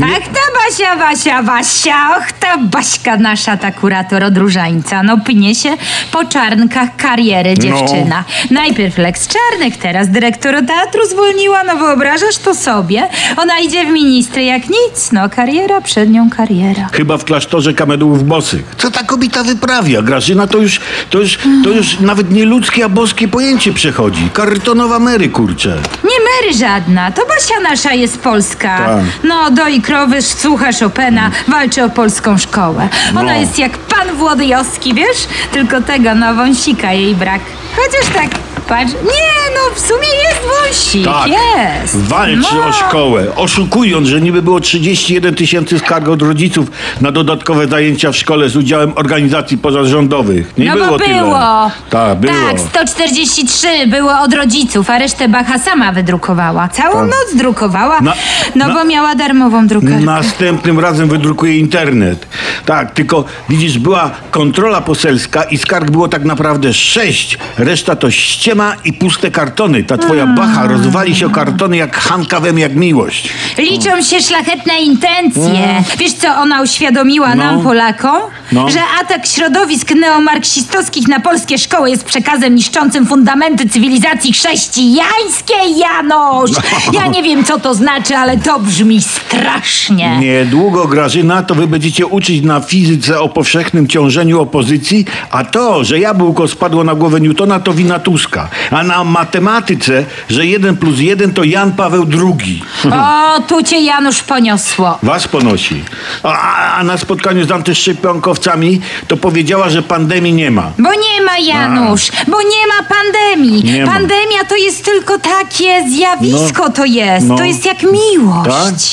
Ach ta Basia, Basia, Basia, och ta Baśka nasza, ta kurator od różańca. No pnie się po czarnkach kariery dziewczyna. Najpierw Lex Czarnek, teraz dyrektor teatru zwolniła, no wyobrażasz to sobie? Ona idzie w ministry jak nic, no kariera przed nią kariera. Chyba w klasztorze kamedułów bosych. Co ta kobieta wyprawia? Grażyna to już, to już, to już nawet nie ludzkie, a boskie pojęcie przechodzi. Kartonowa Mary, kurczę. Mary żadna, to Basia nasza jest polska. Tak. No, doi krowy, słucha Chopina, walczy o polską szkołę. Ona No. jest jak pan Włodyjowski, wiesz? Tylko tego, no, wąsika jej brak. Chociaż tak, patrz, nie, no, w sumie jest wąsik, Tak. jest. Walczy no. o szkołę, oszukując, że niby było 31 tysięcy skarg od rodziców na dodatkowe zajęcia w szkole z udziałem organizacji pozarządowych. Nie No było bo tyle. było. Tak, było. Tak, 143 było od rodziców, a resztę Bacha sama wydrukowała. Całą noc drukowała, Na- no na- bo miała darmową drukarkę. Następnym razem wydrukuje internet. Tak, tylko widzisz, była kontrola poselska i skarg było tak naprawdę sześć. Reszta to ściema i puste kartony. Ta twoja bacha rozwali się o kartony jak Hanka wem jak miłość. Liczą się szlachetne intencje. Wiesz, co ona uświadomiła No. nam, Polakom? No. Że atak środowisk neomarksistowskich na polskie szkoły jest przekazem niszczącym fundamenty cywilizacji chrześcijańskiej, Janusz! Ja nie wiem, co to znaczy, ale to brzmi strasznie. Niedługo, Grażyna, to wy będziecie uczyć na fizyce o powszechnym ciążeniu opozycji, a to, że jabłko spadło na głowę Newtona, to wina Tuska. A na matematyce, że jeden plus jeden to Jan Paweł II. O, tu cię Janusz poniosło. Was ponosi. A, a na spotkaniu z antyszczepionkowcami to powiedziała, że pandemii nie ma. Bo nie ma Janusz, bo nie ma pandemii. Nie ma. Pandemia to jest tylko takie zjawisko, No. to jest. No. To jest jak miłość,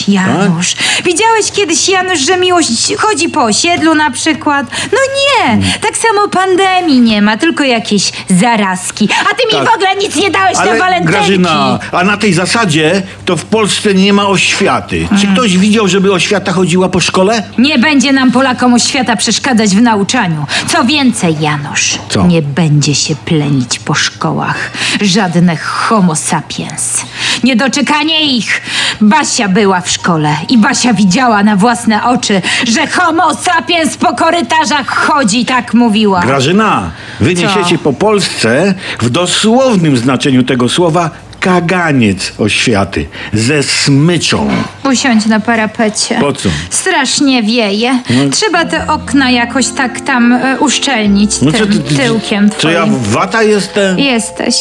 Tak? Janusz. Widziałeś kiedyś, Janusz, że miłość chodzi po osiedlu na przykład? No nie. Mm. Tak samo pandemii nie ma, tylko jakieś zarazki. A ty mi Tak. w ogóle nic nie dałeś na Ale walentynki. Grażyna, a na tej zasadzie to w Polsce nie ma oświaty. Czy Mm. ktoś widział, żeby oświata chodziła po szkole? Nie będzie nam Polakom oświata przeszkadzać w nauczaniu. Co więcej, Janusz, Co? nie będzie się plenić po szkołach żadne homo sapiens. Niedoczekanie ich. Basia była w szkole i Basia widziała na własne oczy, że homo sapiens po korytarzach chodzi, tak mówiła. Grażyna, wy Co? niesiecie po Polsce w dosłownym znaczeniu tego słowa kaganiec oświaty ze smyczą. Usiądź na parapecie. Po co? Strasznie wieje. Trzeba te okna jakoś tak tam e, uszczelnić No tym ty, ty, tyłkiem Co ja wata jestem? Jesteś.